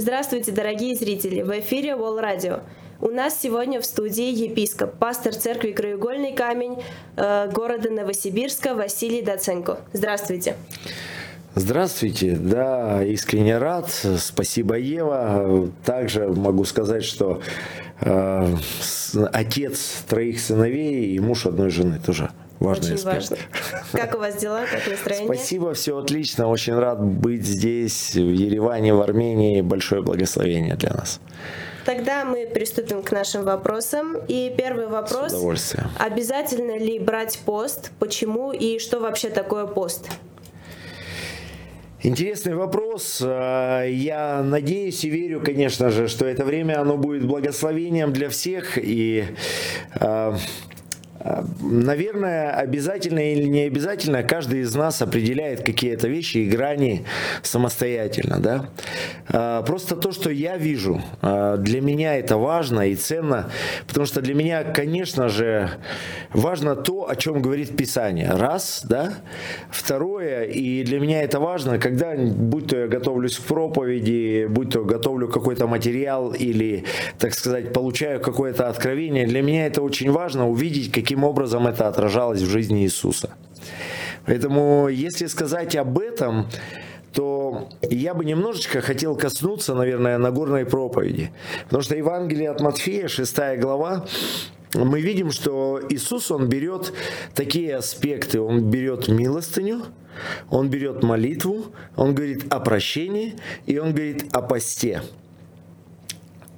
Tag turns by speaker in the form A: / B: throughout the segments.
A: Здравствуйте, дорогие зрители! В эфире Wall Radio. У нас сегодня в студии епископ, пастор церкви Краеугольный камень э, города Новосибирска Василий Доценко. Здравствуйте.
B: Здравствуйте, да, искренне рад. Спасибо, Ева. Также могу сказать, что э, отец троих сыновей и муж одной жены тоже важный
A: Очень
B: аспект.
A: важно. Как у вас дела, как настроение?
B: Спасибо, все отлично. Очень рад быть здесь, в Ереване, в Армении. Большое благословение для нас.
A: Тогда мы приступим к нашим вопросам. И первый вопрос.
B: С удовольствием.
A: Обязательно ли брать пост? Почему и что вообще такое пост?
B: Интересный вопрос. А, Я надеюсь и верю, конечно же, что это время оно будет благословением для всех. И а, Наверное, обязательно или не обязательно, каждый из нас определяет какие-то вещи и грани самостоятельно. Да? А, Просто то, что я вижу, а, для меня это важно и ценно, потому что для меня, конечно же, важно то, о чем говорит Писание. Раз, да. Второе, и для меня это важно, когда, будь то я готовлюсь к проповеди, будь то готовлю какой-то материал или, так сказать, получаю какое-то откровение, для меня это очень важно увидеть, каким образом это отражалось в жизни Иисуса. Поэтому, если сказать об этом, то я бы немножечко хотел коснуться, наверное, Нагорной проповеди. Потому что Евангелие от Матфея, 6 глава, мы видим, что Иисус, Он берет такие аспекты. Он берет милостыню, Он берет молитву, Он говорит о прощении, и Он говорит о посте.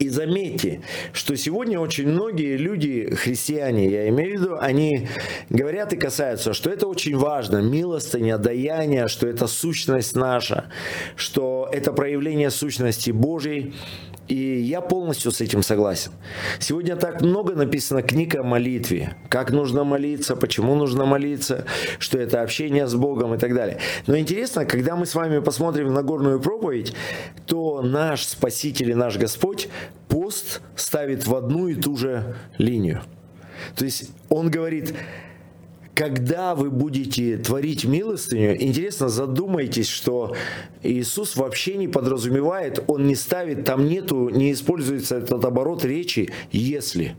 B: И заметьте, что сегодня очень многие люди, христиане, я имею в виду, они говорят и касаются, что это очень важно, милостыня, даяние, что это сущность наша, что это проявление сущности Божьей. И я полностью с этим согласен. Сегодня так много написано книг о молитве. Как нужно молиться, почему нужно молиться, что это общение с Богом и так далее. Но интересно, когда мы с вами посмотрим на горную проповедь, то наш Спаситель и наш Господь пост ставит в одну и ту же линию. То есть он говорит, когда вы будете творить милостыню, интересно, задумайтесь, что Иисус вообще не подразумевает, Он не ставит, там нету, не используется этот оборот речи «если».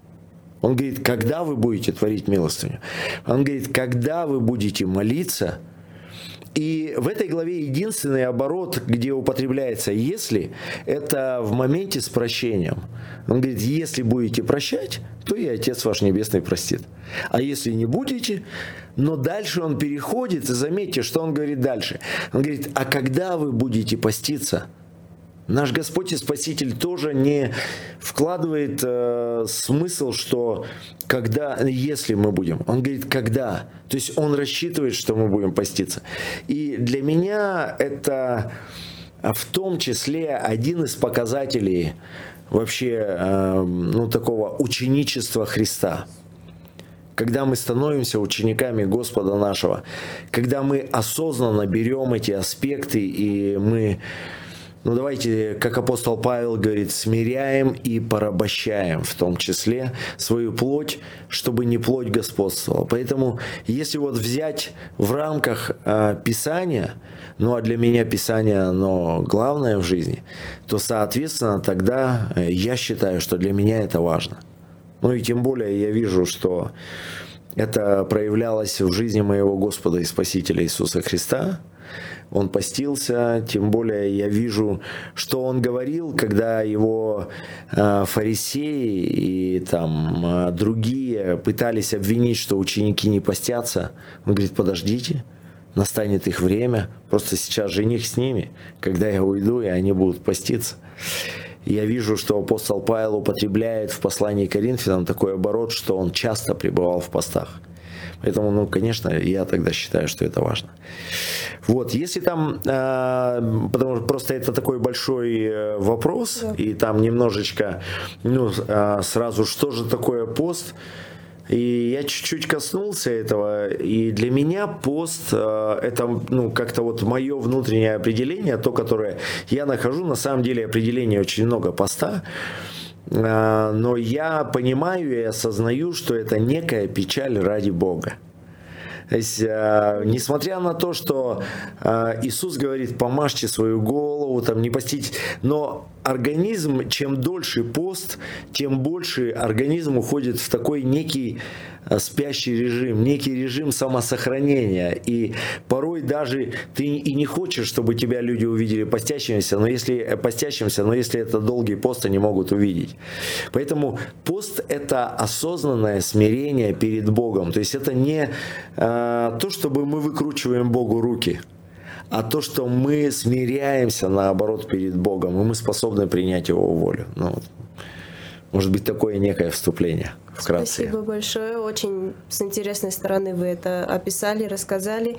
B: Он говорит, когда вы будете творить милостыню. Он говорит, когда вы будете молиться – и в этой главе единственный оборот, где употребляется «если», это в моменте с прощением. Он говорит, если будете прощать, то и Отец ваш Небесный простит. А если не будете, но дальше он переходит, и заметьте, что он говорит дальше. Он говорит, а когда вы будете поститься – Наш Господь и Спаситель тоже не вкладывает э, смысл, что когда, если мы будем. Он говорит, когда. То есть он рассчитывает, что мы будем поститься. И для меня это в том числе один из показателей вообще э, ну, такого ученичества Христа когда мы становимся учениками Господа нашего, когда мы осознанно берем эти аспекты и мы ну давайте, как апостол Павел говорит, смиряем и порабощаем в том числе свою плоть, чтобы не плоть господствовала. Поэтому, если вот взять в рамках э, Писания, ну а для меня Писание, оно главное в жизни, то, соответственно, тогда я считаю, что для меня это важно. Ну и тем более я вижу, что это проявлялось в жизни моего Господа и Спасителя Иисуса Христа, он постился, тем более я вижу, что он говорил, когда его э, фарисеи и там э, другие пытались обвинить, что ученики не постятся. Он говорит, подождите, настанет их время, просто сейчас жених с ними, когда я уйду, и они будут поститься. Я вижу, что апостол Павел употребляет в послании Коринфянам такой оборот, что он часто пребывал в постах. Поэтому, ну, конечно, я тогда считаю, что это важно. Вот, если там, э, потому что просто это такой большой э, вопрос, да. и там немножечко, ну, э, сразу, что же такое пост, и я чуть-чуть коснулся этого, и для меня пост э, это ну как-то вот мое внутреннее определение, то, которое я нахожу, на самом деле определение очень много поста. А, но я понимаю и осознаю, что это некая печаль ради Бога. То есть, э, несмотря на то, что э, Иисус говорит, помажьте свою голову, там, не постить, но организм, чем дольше пост, тем больше организм уходит в такой некий Э, спящий режим, некий режим самосохранения. И порой даже ты и не хочешь, чтобы тебя люди увидели постящимся, но если э, постящимся, но если это долгий пост, они могут увидеть. Поэтому пост это осознанное смирение перед Богом. То есть это не э, то, чтобы мы выкручиваем Богу руки, а то, что мы смиряемся наоборот перед Богом, и мы способны принять Его волю. Ну, может быть, такое некое вступление вкратце.
A: Спасибо большое. Очень с интересной стороны вы это описали, рассказали.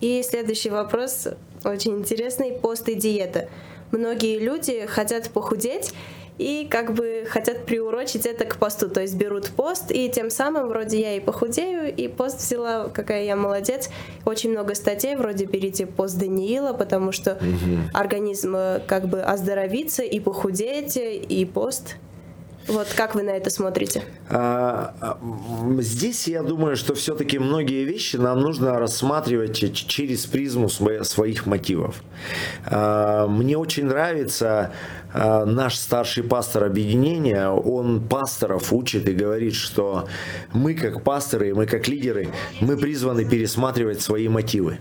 A: И следующий вопрос очень интересный. Пост и диета. Многие люди хотят похудеть и как бы хотят приурочить это к посту, то есть берут пост, и тем самым вроде я и похудею, и пост взяла, какая я молодец. Очень много статей, вроде берите пост Даниила, потому что угу. организм э, как бы оздоровится, и похудеете, и пост. Вот как вы на это смотрите? А,
B: а здесь я думаю, что все-таки многие вещи нам нужно рассматривать через призму своих мотивов. А, мне очень нравится наш старший пастор объединения, он пасторов учит и говорит, что мы как пасторы, мы как лидеры, мы призваны пересматривать свои мотивы.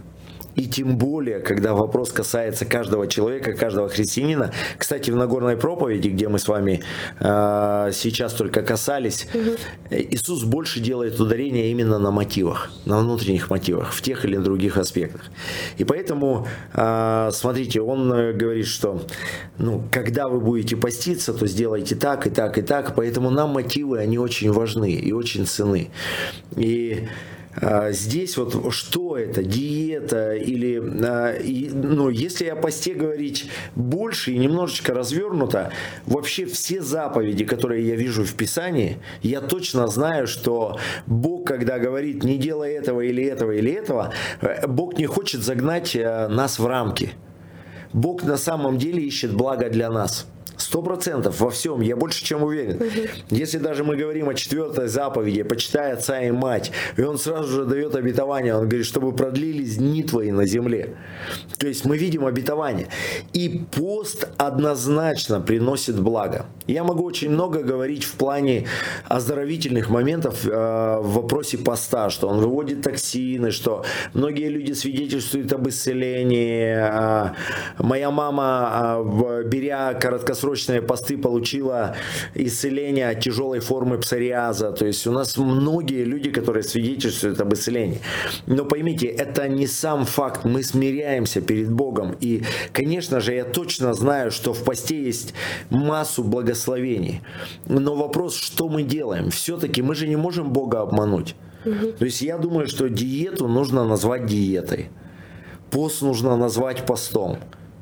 B: И тем более, когда вопрос касается каждого человека, каждого христианина. Кстати, в Нагорной проповеди, где мы с вами э, сейчас только касались, угу. Иисус больше делает ударение именно на мотивах, на внутренних мотивах, в тех или других аспектах. И поэтому, э, смотрите, он говорит, что ну, когда вы будете поститься, то сделайте так и так и так. Поэтому нам мотивы, они очень важны и очень ценны. И здесь вот что это, диета или, а, ну, если о посте говорить больше и немножечко развернуто, вообще все заповеди, которые я вижу в Писании, я точно знаю, что Бог, когда говорит не делай этого или этого или этого, э, Бог не хочет загнать э, нас в рамки. Бог на самом деле ищет благо для нас. Сто процентов во всем, я больше чем уверен. Если даже мы говорим о четвертой заповеди, почитай отца и мать, и он сразу же дает обетование, он говорит, чтобы продлились дни твои на земле. То есть мы видим обетование. И пост однозначно приносит благо. Я могу очень много говорить в плане оздоровительных моментов э, в вопросе поста, что он выводит токсины, что многие люди свидетельствуют об исцелении. Э, моя мама, э, беря короткосрочные срочные посты получила исцеление от тяжелой формы псориаза. То есть у нас многие люди, которые свидетельствуют об исцелении. Но поймите, это не сам факт. Мы смиряемся перед Богом. И, конечно же, я точно знаю, что в посте есть массу благословений. Но вопрос, что мы делаем? Все-таки мы же не можем Бога обмануть. Угу. То есть я думаю, что диету нужно назвать диетой. Пост нужно назвать постом.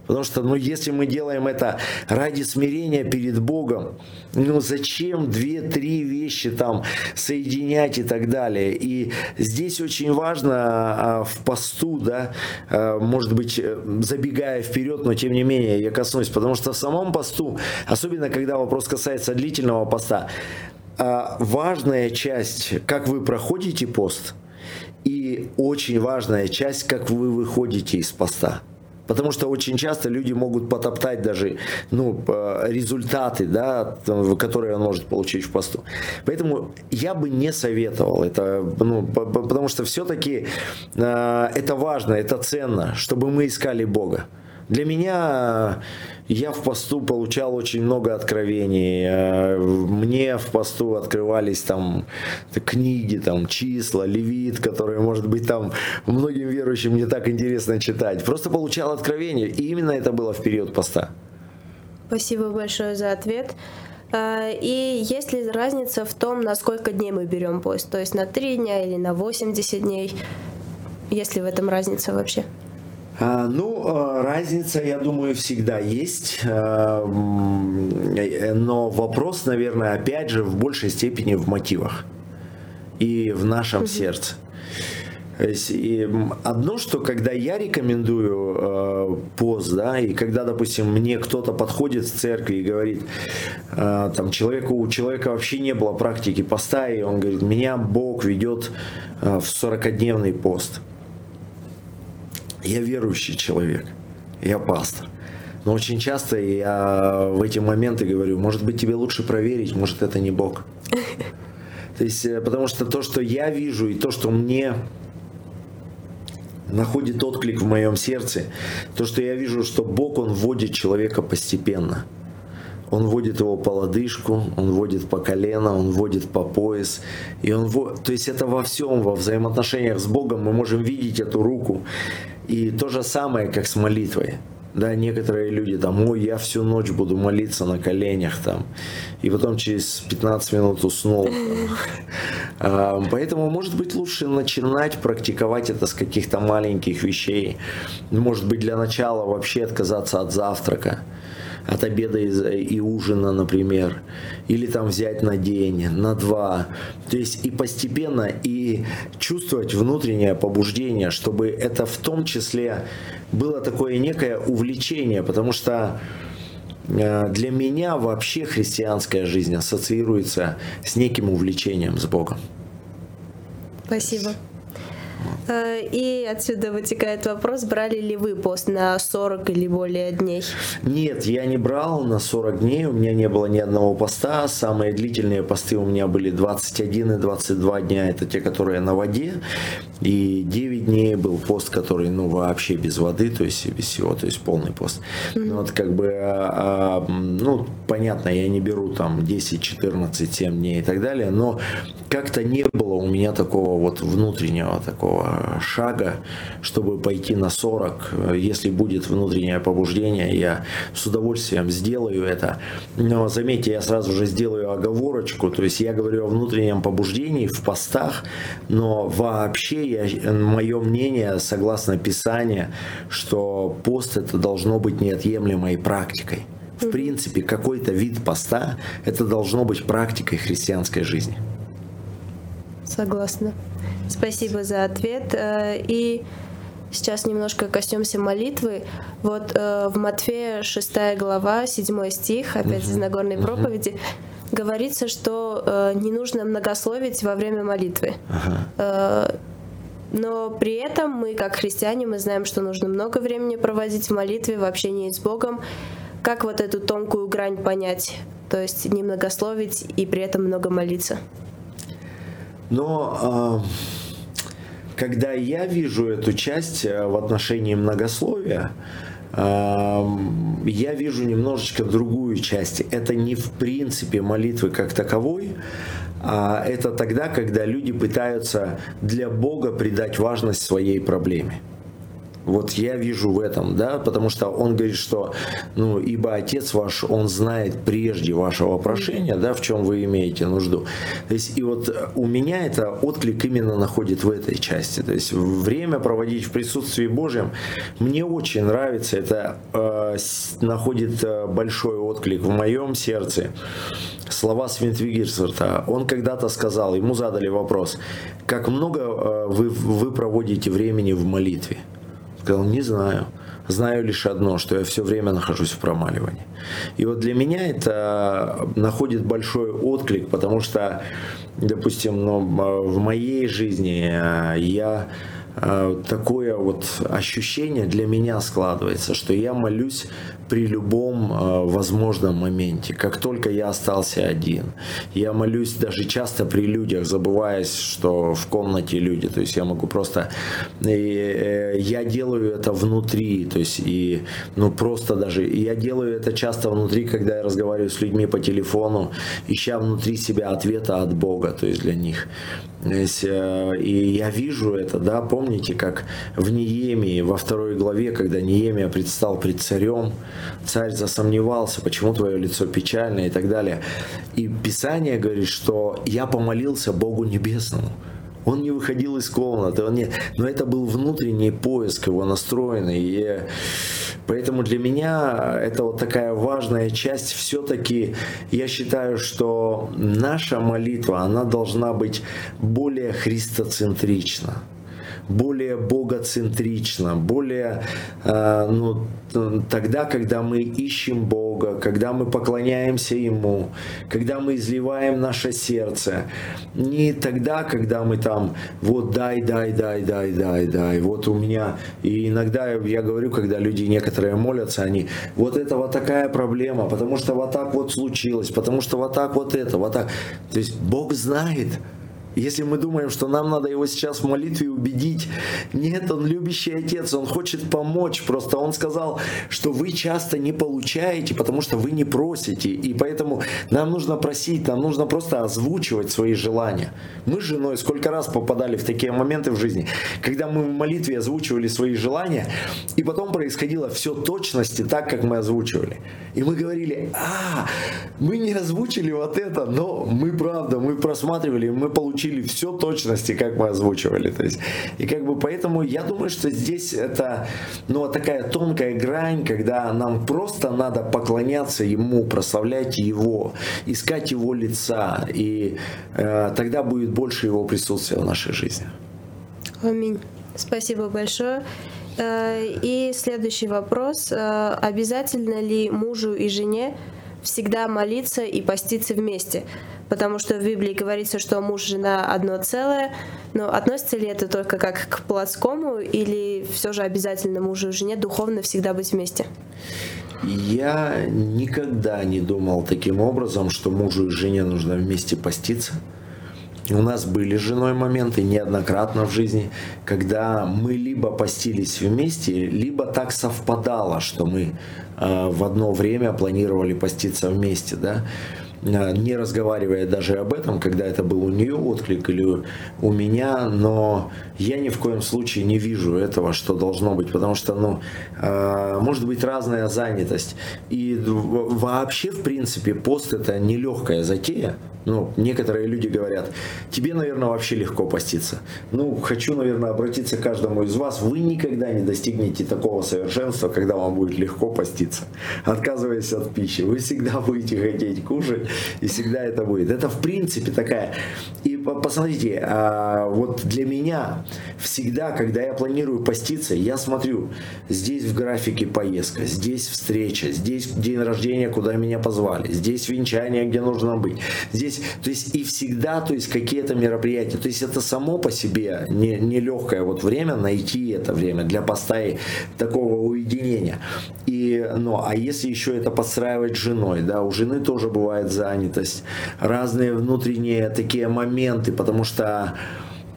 B: Потому что, ну, если мы делаем это ради смирения перед Богом, ну, зачем две-три вещи там соединять и так далее. И здесь очень важно а, в посту, да, а, может быть, э, забегая вперед, но тем не менее я коснусь, потому что в самом посту, особенно когда вопрос касается длительного поста, а, важная часть, как вы проходите пост, и очень важная часть, как вы выходите из поста. Потому что очень часто люди могут потоптать даже ну, результаты, да, которые он может получить в посту. Поэтому я бы не советовал это, ну, потому что все-таки э, это важно, это ценно, чтобы мы искали Бога. Для меня я в посту получал очень много откровений. Э, мне в посту открывались там книги, там числа, левит, которые, может быть, там многим верующим не так интересно читать. Просто получал откровение. И именно это было в период поста.
A: Спасибо большое за ответ. А, и есть ли разница в том, на сколько дней мы берем пост? То есть на 3 дня или на 80 дней? Есть ли в этом разница вообще?
B: А, ну, а, разница, я думаю, всегда есть. А, но вопрос, наверное, опять же, в большей степени в мотивах и в нашем сердце. И одно, что когда я рекомендую э, пост, да, и когда, допустим, мне кто-то подходит в церкви и говорит, э, там, человеку, у человека вообще не было практики поста, и он говорит, меня Бог ведет э, в 40-дневный пост. Я верующий человек, я пастор. Но очень часто я в эти моменты говорю, может быть, тебе лучше проверить, может, это не Бог. То есть, э, потому что то, что я вижу, и то, что мне находит отклик в моем сердце, то, что я вижу, что Бог, Он вводит человека постепенно. Он вводит его по лодыжку, он вводит по колено, он вводит по пояс. И он, то есть это во всем, во взаимоотношениях с Богом мы можем видеть эту руку. И то же самое, как с молитвой. Да, некоторые люди там, ой, я всю ночь буду молиться на коленях там, и потом через 15 минут уснул. А, поэтому, может быть, лучше начинать практиковать это с каких-то маленьких вещей. Может быть, для начала вообще отказаться от завтрака от обеда и ужина, например, или там взять на день, на два. То есть и постепенно, и чувствовать внутреннее побуждение, чтобы это в том числе было такое некое увлечение, потому что э, для меня вообще христианская жизнь ассоциируется с неким увлечением с Богом.
A: Спасибо. Э, и отсюда вытекает вопрос, брали ли вы пост на 40 или более дней?
B: Нет, я не брал на 40 дней, у меня не было ни одного поста. Самые длительные посты у меня были 21 и 22 дня, это те, которые на воде. И 9 дней был пост, который ну вообще без воды, то есть без всего, то есть полный пост. Mm-hmm. Вот как бы, а, а, ну понятно, я не беру там 10, 14, 7 дней и так далее, но как-то не было у меня такого вот внутреннего такого шага, чтобы пойти на 40. Если будет внутреннее побуждение, я с удовольствием сделаю это. Но заметьте, я сразу же сделаю оговорочку, то есть я говорю о внутреннем побуждении в постах, но вообще я, мое мнение, согласно Писанию, что пост это должно быть неотъемлемой практикой. В принципе, какой-то вид поста это должно быть практикой христианской жизни.
A: Согласна. Спасибо за ответ. Э, и сейчас немножко коснемся молитвы. Вот э, в Матфея 6 глава, 7 стих, опять из Нагорной проповеди, говорится, что э, не нужно многословить во время молитвы. Ага. Но при этом мы, как христиане, мы знаем, что нужно много времени проводить в молитве, в общении с Богом. Как вот эту тонкую грань понять? То есть не многословить и при этом много молиться.
B: Но э, когда я вижу эту часть э, в отношении многословия, э, я вижу немножечко другую часть. Это не в принципе молитвы как таковой, а это тогда, когда люди пытаются для Бога придать важность своей проблеме. Вот я вижу в этом, да, потому что он говорит, что, ну, ибо Отец ваш, он знает прежде вашего прошения, да, в чем вы имеете нужду. То есть, и вот у меня это отклик именно находит в этой части. То есть, время проводить в присутствии Божьем мне очень нравится, это э, находит э, большой отклик в моем сердце. Слова Свинтвигерсверта. Он когда-то сказал, ему задали вопрос, как много э, вы, вы проводите времени в молитве? Сказал, не знаю. Знаю лишь одно, что я все время нахожусь в промаливании. И вот для меня это находит большой отклик, потому что, допустим, ну, в моей жизни э, я э, такое вот ощущение для меня складывается, что я молюсь при любом э, возможном моменте, как только я остался один. Я молюсь даже часто при людях, забываясь, что в комнате люди. То есть я могу просто... И, э, я делаю это внутри, то есть и ну просто даже... Я делаю это часто внутри, когда я разговариваю с людьми по телефону, ища внутри себя ответа от Бога, то есть для них. Э, и я вижу это, да, помните, как в Неемии, во второй главе, когда Неемия предстал пред царем, царь засомневался, почему твое лицо печальное и так далее. И Писание говорит, что я помолился Богу Небесному. Он не выходил из комнаты, он не... но это был внутренний поиск его настроенный. И поэтому для меня это вот такая важная часть. Все-таки я считаю, что наша молитва, она должна быть более христоцентрична более богоцентрично, более э, ну, тогда, когда мы ищем Бога, когда мы поклоняемся Ему, когда мы изливаем наше сердце. Не тогда, когда мы там вот дай, дай, дай, дай, дай, дай. Вот у меня, и иногда я говорю, когда люди некоторые молятся, они, вот это вот такая проблема, потому что вот так вот случилось, потому что вот так вот это, вот так. То есть Бог знает, если мы думаем, что нам надо его сейчас в молитве убедить, нет, он любящий отец, он хочет помочь. Просто он сказал, что вы часто не получаете, потому что вы не просите. И поэтому нам нужно просить, нам нужно просто озвучивать свои желания. Мы с женой сколько раз попадали в такие моменты в жизни, когда мы в молитве озвучивали свои желания, и потом происходило все точности так, как мы озвучивали. И мы говорили, а, мы не озвучили вот это, но мы правда, мы просматривали, мы получили получили все точности, как мы озвучивали. То есть, и как бы поэтому я думаю, что здесь это ну, такая тонкая грань, когда нам просто надо поклоняться Ему, прославлять Его, искать Его лица, и э, тогда будет больше Его присутствия в нашей жизни.
A: Аминь. Спасибо большое. Э, и следующий вопрос. Э, обязательно ли мужу и жене всегда молиться и поститься вместе? Потому что в Библии говорится, что муж и жена одно целое, но относится ли это только как к плотскому или все же обязательно мужу и жене духовно всегда быть вместе?
B: Я никогда не думал таким образом, что мужу и жене нужно вместе поститься. У нас были с женой моменты неоднократно в жизни, когда мы либо постились вместе, либо так совпадало, что мы э, в одно время планировали поститься вместе, да. Э, не разговаривая даже об этом, когда это был у нее отклик или у меня, но я ни в коем случае не вижу этого, что должно быть, потому что, ну, э, может быть разная занятость. И вообще, в принципе, пост это нелегкая затея, ну, некоторые люди говорят, тебе, наверное, вообще легко поститься. Ну, хочу, наверное, обратиться к каждому из вас. Вы никогда не достигнете такого совершенства, когда вам будет легко поститься, отказываясь от пищи. Вы всегда будете хотеть кушать, и всегда это будет. Это, в принципе, такая... Посмотрите, а, вот для меня всегда, когда я планирую поститься, я смотрю, здесь в графике поездка, здесь встреча, здесь день рождения, куда меня позвали, здесь венчание, где нужно быть, здесь, то есть и всегда, то есть какие-то мероприятия, то есть это само по себе не, не легкое вот время найти это время для поста и такого уединения. И, ну, а если еще это подстраивать с женой, да, у жены тоже бывает занятость, разные внутренние такие моменты, потому что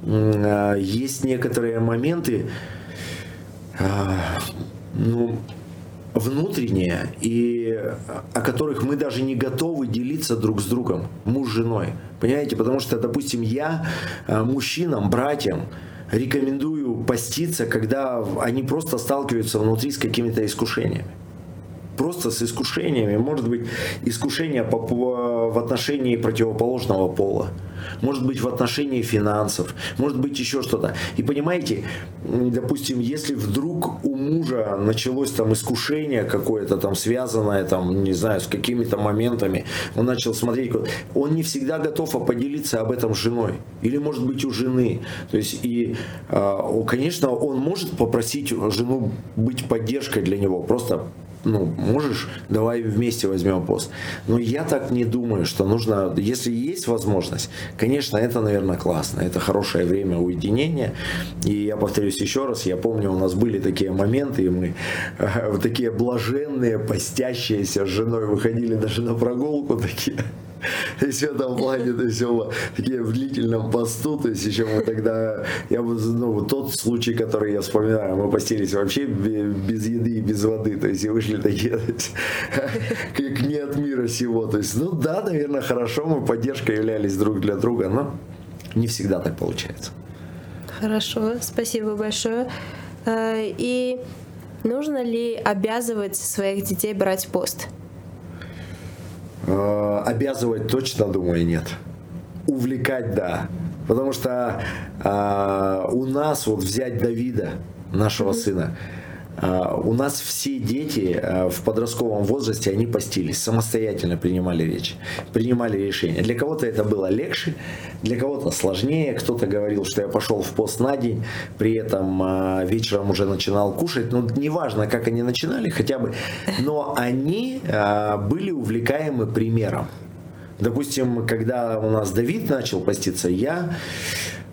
B: э, есть некоторые моменты, э, ну, внутренние, и о которых мы даже не готовы делиться друг с другом, муж с женой. Понимаете? Потому что, допустим, я э, мужчинам, братьям рекомендую поститься, когда они просто сталкиваются внутри с какими-то искушениями просто с искушениями. Может быть, искушение в отношении противоположного пола. Может быть, в отношении финансов. Может быть, еще что-то. И понимаете, допустим, если вдруг у мужа началось там искушение какое-то там связанное там, не знаю, с какими-то моментами, он начал смотреть, он не всегда готов поделиться об этом с женой. Или, может быть, у жены. То есть, и, а, конечно, он может попросить жену быть поддержкой для него. Просто ну, можешь, давай вместе возьмем пост. Но я так не думаю, что нужно, если есть возможность, конечно, это, наверное, классно. Это хорошее время уединения. И я повторюсь еще раз, я помню, у нас были такие моменты, и мы э, такие блаженные, постящиеся с женой выходили даже на прогулку такие. То есть в этом плане, то есть оба такие в длительном посту, то есть еще мы тогда, я бы, ну, тот случай, который я вспоминаю, мы постились вообще без еды и без воды, то есть и вышли такие, есть, как не от мира сего, то есть, ну да, наверное, хорошо, мы поддержкой являлись друг для друга, но не всегда так получается.
A: Хорошо, спасибо большое. Э, и нужно ли обязывать своих детей брать пост?
B: Э, обязывать точно, думаю, нет. Увлекать, да. Потому что э, у нас, вот взять Давида, нашего сына, у нас все дети а, в подростковом возрасте, они постились, самостоятельно принимали речь, принимали решения. Для кого-то это было легче, для кого-то сложнее. Кто-то говорил, что я пошел в пост на день, при этом а, вечером уже начинал кушать. Ну, неважно, как они начинали, хотя бы. Но они были увлекаемы примером. Допустим, когда у нас Давид начал поститься, я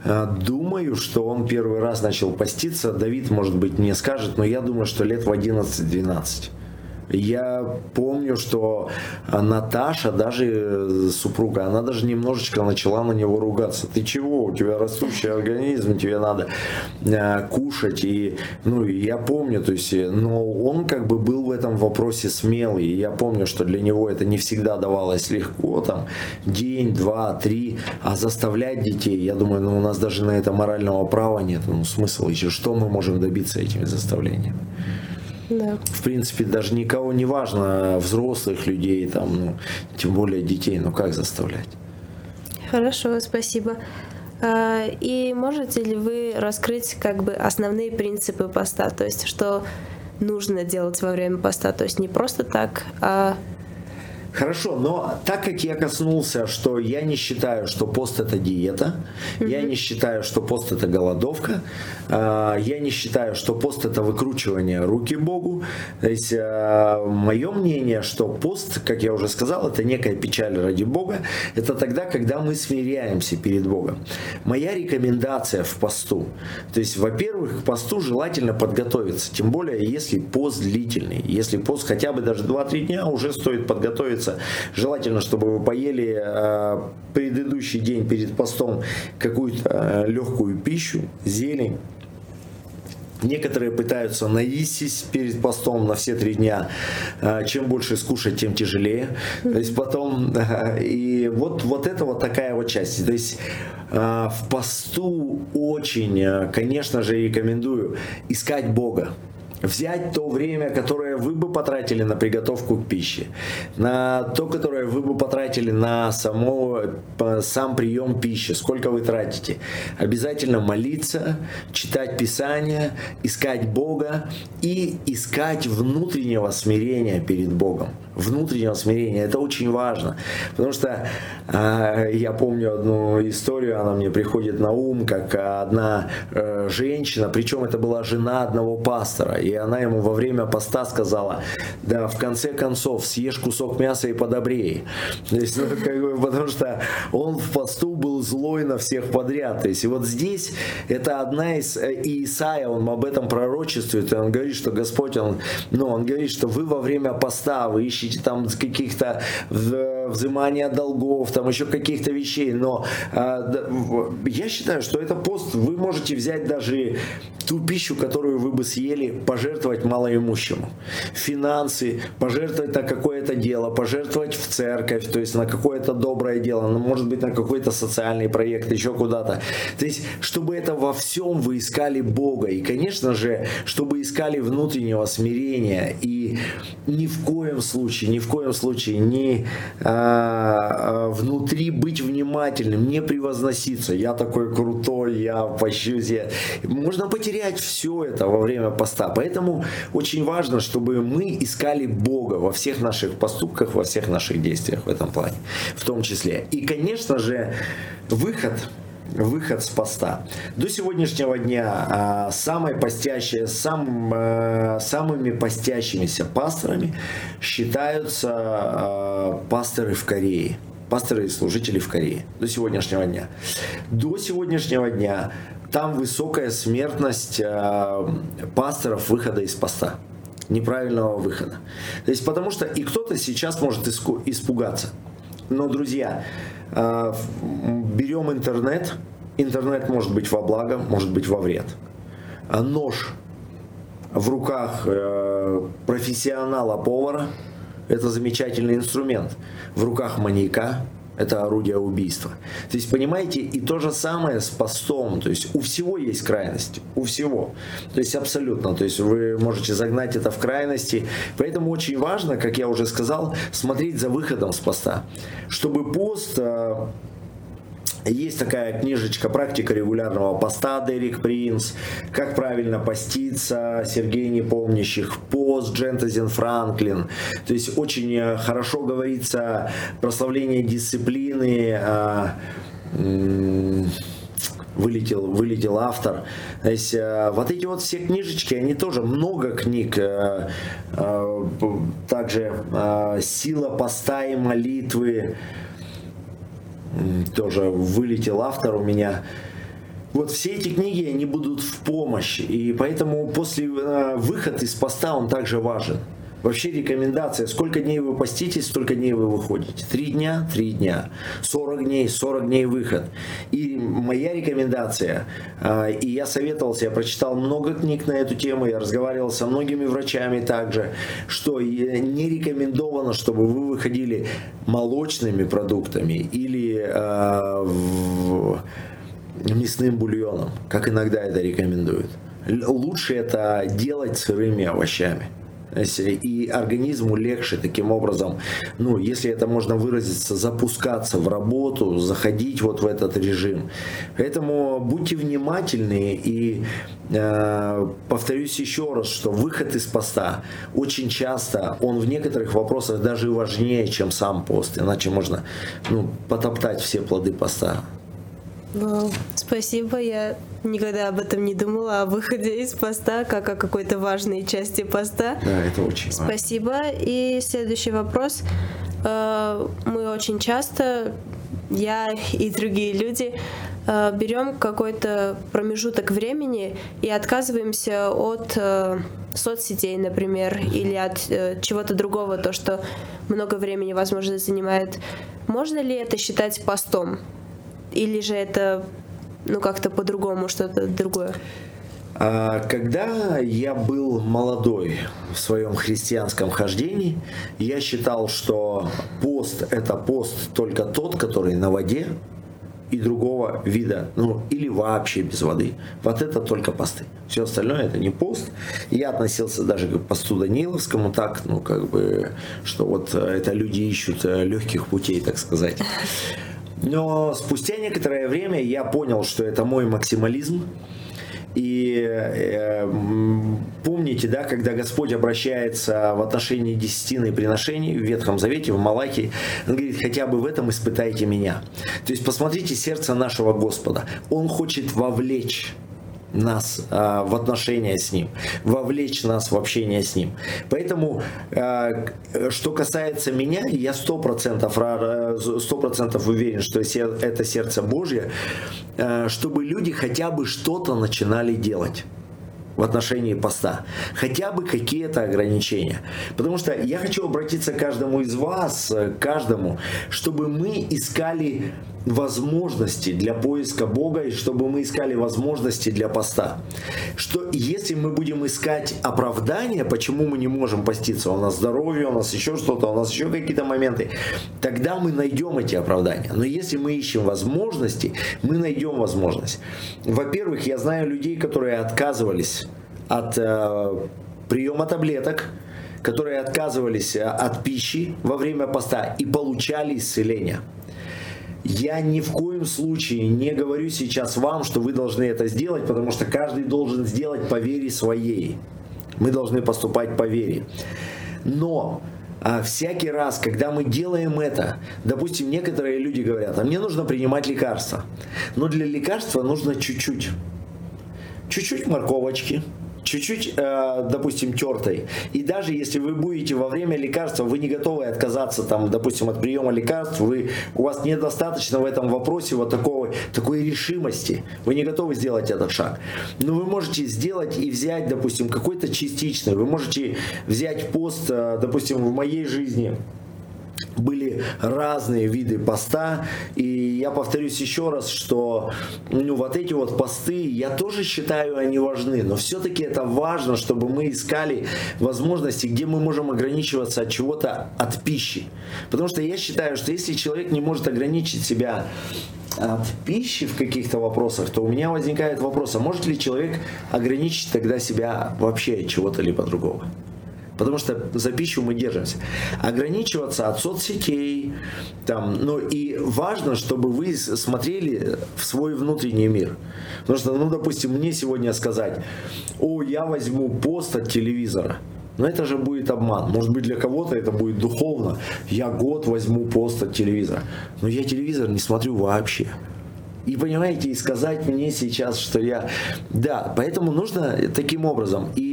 B: думаю, что он первый раз начал поститься. Давид, может быть, не скажет, но я думаю, что лет в 11-12. Я помню, что Наташа, даже э, супруга, она даже немножечко начала на него ругаться. Ты чего? У тебя растущий организм, тебе надо э, кушать. И, ну, я помню, то есть, э, но он как бы был в этом вопросе смелый. И я помню, что для него это не всегда давалось легко, там, день, два, три, а заставлять детей, я думаю, ну, у нас даже на это морального права нет. Ну, смысл еще, что мы можем добиться этими заставлениями? Да. В принципе, даже никого не важно, взрослых людей, там, ну, тем более детей, ну как заставлять?
A: Хорошо, спасибо. А, и можете ли вы раскрыть как бы основные принципы поста, то есть что нужно делать во время поста, то есть не просто так, а
B: Хорошо, но так как я коснулся, что я не считаю, что пост это диета, mm-hmm. я не считаю, что пост это голодовка, э, я не считаю, что пост это выкручивание руки Богу. То есть э, мое мнение, что пост, как я уже сказал, это некая печаль ради Бога. Это тогда, когда мы смиряемся перед Богом. Моя рекомендация в посту. То есть, во-первых, к посту желательно подготовиться. Тем более, если пост длительный. Если пост хотя бы даже 2-3 дня, уже стоит подготовиться готовится. Желательно, чтобы вы поели э, предыдущий день перед постом какую-то э, легкую пищу, зелень. Некоторые пытаются наистись перед постом на все три дня. Э, чем больше скушать, тем тяжелее. То есть потом... И вот, вот это вот такая вот часть. То есть в посту очень, конечно же, рекомендую искать Бога взять то время, которое вы бы потратили на приготовку к пище, на то, которое вы бы потратили на само, сам прием пищи, сколько вы тратите. Обязательно молиться, читать Писание, искать Бога и искать внутреннего смирения перед Богом. Внутреннего смирения. Это очень важно. Потому что э, я помню одну историю, она мне приходит на ум, как одна э, женщина, причем это была жена одного пастора, и она ему во время поста сказала, да, в конце концов, съешь кусок мяса и подобрей. То есть, ну, как бы, потому что он в посту был злой на всех подряд. То есть, и вот здесь это одна из, э, и Исаия, он об этом пророчествует, и он говорит, что Господь, он, ну, он говорит, что вы во время поста, вы ищете там каких-то взимания долгов, там еще каких-то вещей, но а, я считаю, что это пост вы можете взять даже ту пищу, которую вы бы съели, пожертвовать малоимущему. Финансы, пожертвовать на какое-то дело, пожертвовать в церковь, то есть на какое-то доброе дело, ну, может быть, на какой-то социальный проект, еще куда-то. То есть, чтобы это во всем вы искали Бога. И, конечно же, чтобы искали внутреннего смирения. И ни в коем случае, ни в коем случае не а, внутри быть внимательным, не превозноситься. Я такой крутой, я. Я... Можно потерять все это во время поста. Поэтому очень важно, чтобы мы искали Бога во всех наших поступках, во всех наших действиях в этом плане, в том числе. И, конечно же, выход выход с поста. До сегодняшнего дня а, самой постящие, сам, а, самыми постящимися пасторами считаются а, пасторы в Корее. Пасторы и служители в Корее. До сегодняшнего дня. До сегодняшнего дня там высокая смертность пасторов выхода из поста неправильного выхода. То есть потому что и кто-то сейчас может испугаться. Но, друзья, берем интернет. Интернет может быть во благо, может быть во вред. А нож в руках э, профессионала-повара – это замечательный инструмент. В руках маньяка это орудие убийства. То есть, понимаете, и то же самое с постом. То есть, у всего есть крайность. У всего. То есть, абсолютно. То есть, вы можете загнать это в крайности. Поэтому очень важно, как я уже сказал, смотреть за выходом с поста. Чтобы пост э, есть такая книжечка «Практика регулярного поста» Дерек Принц, «Как правильно поститься» Сергей Непомнящих, «Пост» Джентазин Франклин. То есть очень э, хорошо говорится прославление дисциплины, а, вылетел, вылетел автор. То есть э, вот эти вот все книжечки, они тоже много книг. Э, также «Сила поста и молитвы», тоже вылетел автор у меня. Вот все эти книги, они будут в помощь. И поэтому после э, выхода из поста он также важен. Вообще рекомендация, сколько дней вы поститесь, столько дней вы выходите. Три дня, три дня. 40 дней, 40 дней выход. И моя рекомендация, а, и я советовался, я прочитал много книг на эту тему, я разговаривал со многими врачами также, что не рекомендовано, чтобы вы выходили молочными продуктами или а, мясным бульоном, как иногда это рекомендуют. Лучше это делать сырыми овощами и организму легче таким образом, ну, если это можно выразиться, запускаться в работу, заходить вот в этот режим. Поэтому будьте внимательны и э, повторюсь еще раз, что выход из поста очень часто, он в некоторых вопросах даже важнее, чем сам пост, иначе можно ну, потоптать все плоды поста.
A: Вау, спасибо. Я никогда об этом не думала, о выходе из поста, как о какой-то важной части поста.
B: Да, это очень
A: важно. Спасибо. И следующий вопрос. Э, мы очень часто, я и другие люди, э, берем какой-то промежуток времени и отказываемся от э, соцсетей, например, или от чего-то другого, то, что много времени, возможно, занимает. Можно ли это считать постом? Или же это ну как-то по-другому, что-то другое?
B: А, когда я был молодой в своем христианском хождении, я считал, что пост – это пост только тот, который на воде, и другого вида, ну или вообще без воды. Вот это только посты. Все остальное это не пост. Я относился даже к посту Даниловскому так, ну как бы, что вот э, это люди ищут э, легких путей, так сказать. Но спустя некоторое время я понял, что это мой максимализм. И э, помните, да, когда Господь обращается в отношении десятины приношений в Ветхом Завете, в Малахии, Он говорит, хотя бы в этом испытайте меня. То есть посмотрите сердце нашего Господа. Он хочет вовлечь нас а, в отношения с Ним, вовлечь нас в общение с Ним. Поэтому, а, что касается меня, я сто процентов сто процентов уверен, что это сердце Божье, а, чтобы люди хотя бы что-то начинали делать в отношении поста. Хотя бы какие-то ограничения. Потому что я хочу обратиться к каждому из вас, каждому, чтобы мы искали возможности для поиска Бога и чтобы мы искали возможности для поста. Что если мы будем искать оправдания, почему мы не можем поститься, у нас здоровье, у нас еще что-то, у нас еще какие-то моменты, тогда мы найдем эти оправдания. Но если мы ищем возможности, мы найдем возможность. Во-первых, я знаю людей, которые отказывались от э, приема таблеток, которые отказывались э, от пищи во время поста и получали исцеление. Я ни в коем случае не говорю сейчас вам, что вы должны это сделать, потому что каждый должен сделать по вере своей. Мы должны поступать по вере. Но а всякий раз, когда мы делаем это, допустим, некоторые люди говорят, а мне нужно принимать лекарства. Но для лекарства нужно чуть-чуть. Чуть-чуть морковочки, чуть-чуть, э, допустим, тертой. И даже если вы будете во время лекарства, вы не готовы отказаться, там, допустим, от приема лекарств, вы, у вас недостаточно в этом вопросе вот такого, такой решимости, вы не готовы сделать этот шаг. Но вы можете сделать и взять, допустим, какой-то частичный, вы можете взять пост, э, допустим, в моей жизни, были разные виды поста. И я повторюсь еще раз, что ну, вот эти вот посты, я тоже считаю, они важны. Но все-таки это важно, чтобы мы искали возможности, где мы можем ограничиваться от чего-то, от пищи. Потому что я считаю, что если человек не может ограничить себя от пищи в каких-то вопросах, то у меня возникает вопрос, а может ли человек ограничить тогда себя вообще от чего-то либо другого? Потому что за пищу мы держимся. Ограничиваться от соцсетей, там, ну и важно, чтобы вы смотрели в свой внутренний мир. Потому что, ну, допустим, мне сегодня сказать, о, я возьму пост от телевизора. Но это же будет обман. Может быть, для кого-то это будет духовно. Я год возьму пост от телевизора. Но я телевизор не смотрю вообще. И понимаете, и сказать мне сейчас, что я... Да, поэтому нужно таким образом. И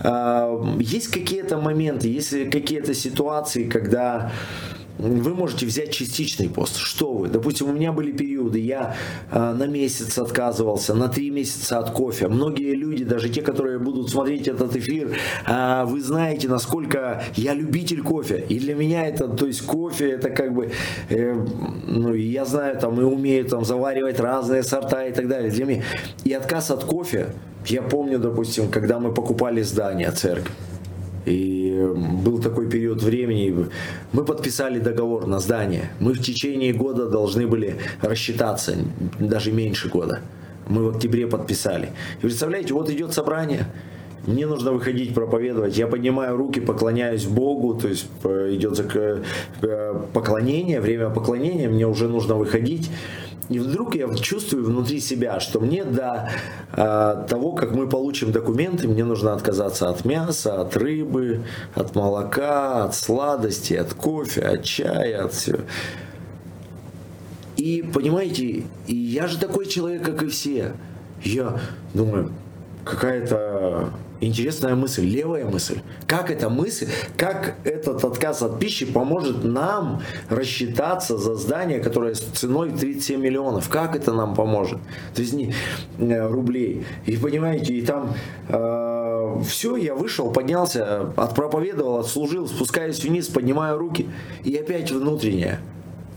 B: э, есть какие-то моменты, есть какие-то ситуации, когда вы можете взять частичный пост. Что вы? Допустим, у меня были периоды, я э, на месяц отказывался, на три месяца от кофе. Многие люди, даже те, которые будут смотреть этот эфир, э, вы знаете, насколько я любитель кофе. И для меня это, то есть кофе, это как бы, э, ну, я знаю там и умею там заваривать разные сорта и так далее. Для меня. И отказ от кофе, я помню, допустим, когда мы покупали здание церкви. И был такой период времени, мы подписали договор на здание. Мы в течение года должны были рассчитаться, даже меньше года. Мы в октябре подписали. И представляете, вот идет собрание, мне нужно выходить проповедовать. Я поднимаю руки, поклоняюсь Богу, то есть э, идет э, поклонение, время поклонения, мне уже нужно выходить. И вдруг я чувствую внутри себя, что мне до э, того, как мы получим документы, мне нужно отказаться от мяса, от рыбы, от молока, от сладости, от кофе, от чая, от всего. И понимаете, я же такой человек, как и все. Я думаю, какая-то интересная мысль, левая мысль. Как эта мысль, как этот отказ от пищи поможет нам рассчитаться за здание, которое с ценой 37 миллионов? Как это нам поможет? То есть не э, рублей. И понимаете, и там э, все, я вышел, поднялся, отпроповедовал, отслужил, спускаюсь вниз, поднимаю руки. И опять внутреннее.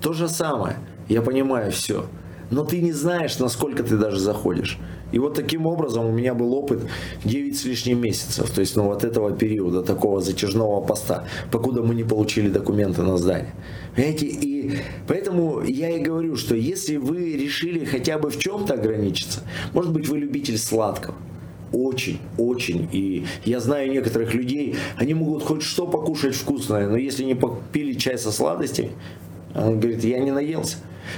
B: То же самое. Я понимаю все. Но ты не знаешь, насколько ты даже заходишь. И вот таким образом у меня был опыт 9 с лишним месяцев, то есть ну, вот этого периода, такого затяжного поста, покуда мы не получили документы на здание. Понимаете, и поэтому я и говорю, что если вы решили хотя бы в чем-то ограничиться, может быть вы любитель сладкого, очень, очень. И я знаю некоторых людей, они могут хоть что покушать вкусное, но если не попили чай со сладостями, он говорит, я не наелся.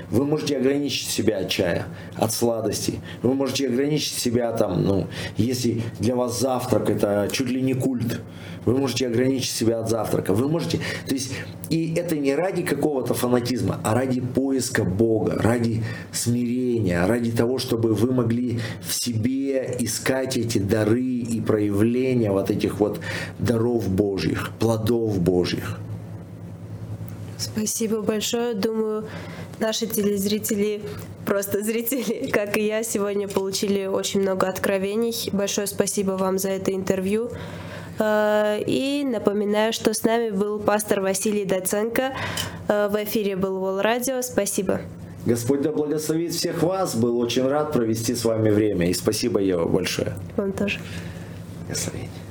B: Вы можете ограничить себя от чая, от сладостей. Вы можете ограничить себя там, ну, если для вас завтрак это чуть ли не культ, вы можете ограничить себя от завтрака. Вы можете, то есть, и это не ради какого-то фанатизма, а ради поиска Бога, ради смирения, ради того, чтобы вы могли в себе искать эти дары и проявления вот этих вот даров Божьих, плодов Божьих.
A: Спасибо большое. Думаю, наши телезрители, просто зрители, как и я, сегодня получили очень много откровений. Большое спасибо вам за это интервью. Э, и напоминаю, что с нами был пастор Василий Доценко. Э, в эфире был Вол Радио. Спасибо.
B: Господь да благословит всех вас. Был очень рад провести с вами время. И спасибо, Ева, большое.
A: Вам тоже.
B: Благословение.